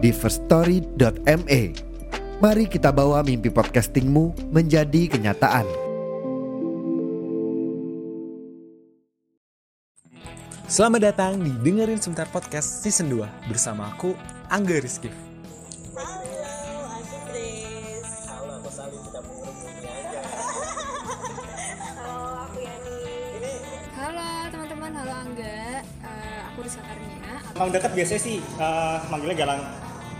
di firststory.me. Mari kita bawa mimpi podcastingmu menjadi kenyataan. Selamat datang di Dengerin Sebentar Podcast Season 2 Bersama aku, Angga Rizky Halo, aku Grace. Halo, aku Sali, tidak menghubungi aja. Halo, aku Yani. Ini Halo teman-teman, halo Angga. Eh, aku Karnia. Emang dekat biasanya sih eh, manggilnya galang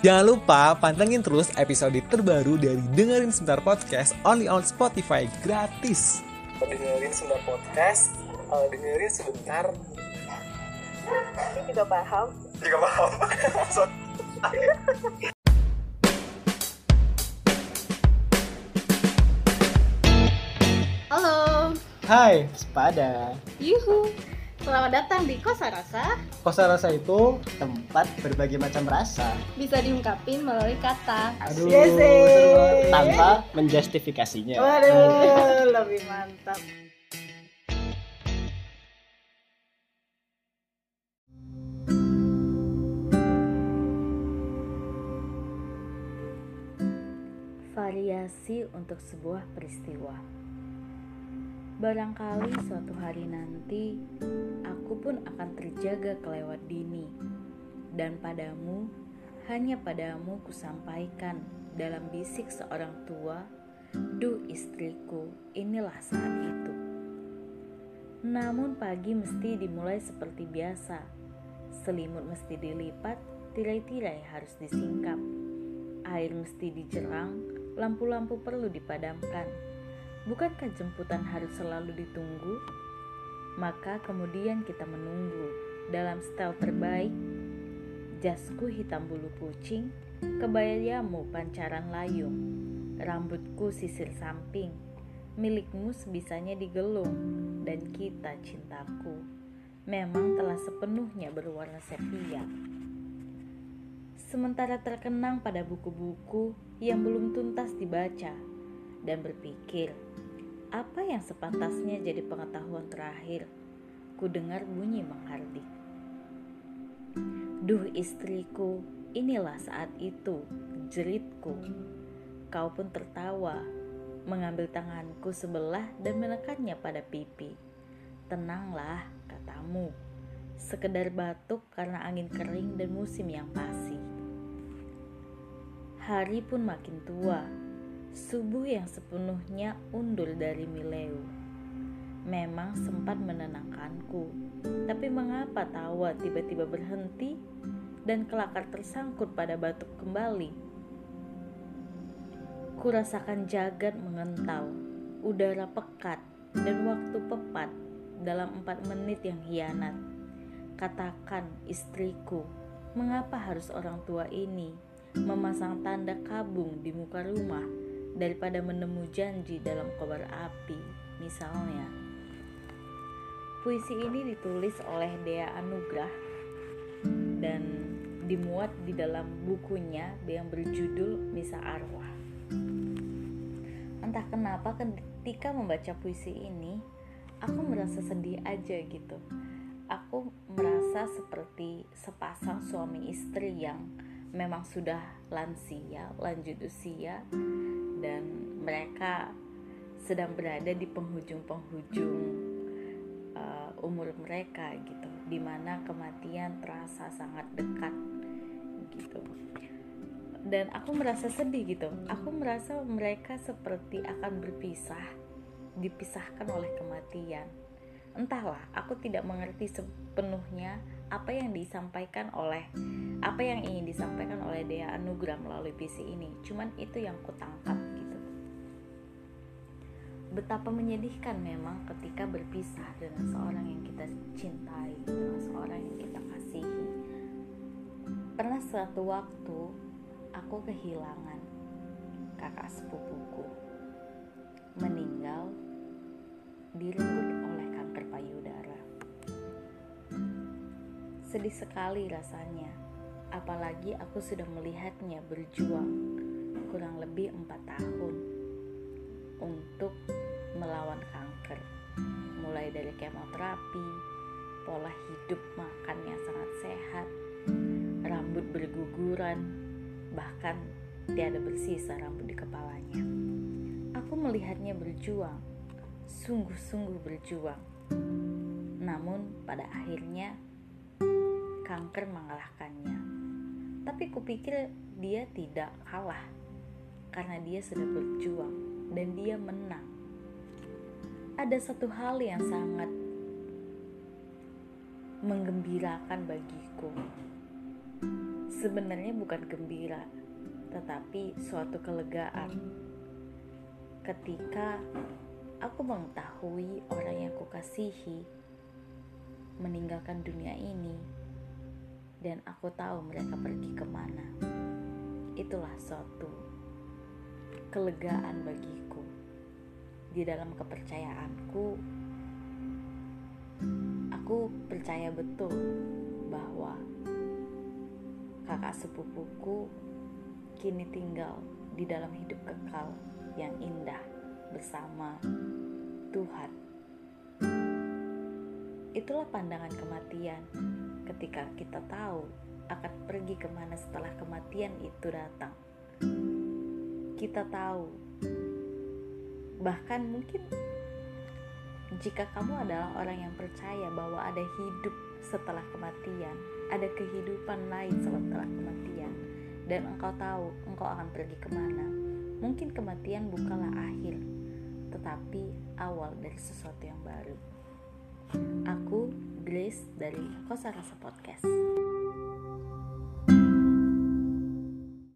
Jangan lupa pantengin terus episode terbaru dari Dengerin Sebentar Podcast Only on Spotify gratis Dengerin sebentar podcast, eh, dengerin sebentar Ini juga paham. juga paham. Halo, Hai, Sepada. yuhu. Selamat datang di Kosa Rasa. Kosa rasa itu tempat berbagai macam rasa. Bisa diungkapin melalui kata. Aduh, Yes, tanpa menjustifikasinya. Waduh, lebih mantap. Variasi untuk sebuah peristiwa. Barangkali suatu hari nanti aku pun akan terjaga kelewat dini, dan padamu, hanya padamu kusampaikan dalam bisik seorang tua, "Duh istriku, inilah saat itu." Namun pagi mesti dimulai seperti biasa, selimut mesti dilipat, tirai-tirai harus disingkap, air mesti dijerang, lampu-lampu perlu dipadamkan. Bukankah jemputan harus selalu ditunggu? Maka kemudian kita menunggu dalam style terbaik. Jasku hitam bulu kucing, kebayamu pancaran layung, rambutku sisir samping, milikmu sebisanya digelung, dan kita cintaku memang telah sepenuhnya berwarna sepia. Sementara terkenang pada buku-buku yang belum tuntas dibaca dan berpikir, apa yang sepantasnya jadi pengetahuan terakhir? Ku dengar bunyi menghardik. Duh istriku, inilah saat itu, jeritku. Kau pun tertawa, mengambil tanganku sebelah dan menekannya pada pipi. Tenanglah, katamu. Sekedar batuk karena angin kering dan musim yang pasti. Hari pun makin tua, subuh yang sepenuhnya undur dari Mileu. Memang sempat menenangkanku, tapi mengapa tawa tiba-tiba berhenti dan kelakar tersangkut pada batuk kembali? Kurasakan jagat mengentau, udara pekat, dan waktu pepat dalam empat menit yang hianat. Katakan istriku, mengapa harus orang tua ini memasang tanda kabung di muka rumah daripada menemu janji dalam kobar api, misalnya. Puisi ini ditulis oleh Dea Anugrah dan dimuat di dalam bukunya yang berjudul Misa Arwah. Entah kenapa ketika membaca puisi ini, aku merasa sedih aja gitu. Aku merasa seperti sepasang suami istri yang memang sudah lansia, lanjut usia, dan mereka sedang berada di penghujung-penghujung uh, umur mereka gitu, di mana kematian terasa sangat dekat gitu. Dan aku merasa sedih gitu. Aku merasa mereka seperti akan berpisah dipisahkan oleh kematian. Entahlah, aku tidak mengerti sepenuhnya apa yang disampaikan oleh apa yang ingin disampaikan oleh Dea Anugrah melalui puisi ini. Cuman itu yang kutangkap. Betapa menyedihkan memang ketika berpisah dengan seorang yang kita cintai, dengan seorang yang kita kasihi. Pernah suatu waktu aku kehilangan kakak sepupuku meninggal direnggut oleh kanker payudara. Sedih sekali rasanya, apalagi aku sudah melihatnya berjuang kurang lebih empat tahun untuk melawan kanker. Mulai dari kemoterapi, pola hidup makan yang sangat sehat, rambut berguguran, bahkan tiada bersisa rambut di kepalanya. Aku melihatnya berjuang, sungguh-sungguh berjuang. Namun pada akhirnya kanker mengalahkannya. Tapi kupikir dia tidak kalah karena dia sudah berjuang dia menang. Ada satu hal yang sangat menggembirakan bagiku. Sebenarnya bukan gembira, tetapi suatu kelegaan ketika aku mengetahui orang yang kukasihi meninggalkan dunia ini dan aku tahu mereka pergi ke mana itulah suatu kelegaan bagiku di dalam kepercayaanku aku percaya betul bahwa kakak sepupuku kini tinggal di dalam hidup kekal yang indah bersama Tuhan. Itulah pandangan kematian ketika kita tahu akan pergi ke mana setelah kematian itu datang. Kita tahu, bahkan mungkin jika kamu adalah orang yang percaya bahwa ada hidup setelah kematian, ada kehidupan lain setelah kematian, dan engkau tahu engkau akan pergi ke mana. Mungkin kematian bukanlah akhir, tetapi awal dari sesuatu yang baru. Aku Grace dari Kosa Rasa Podcast.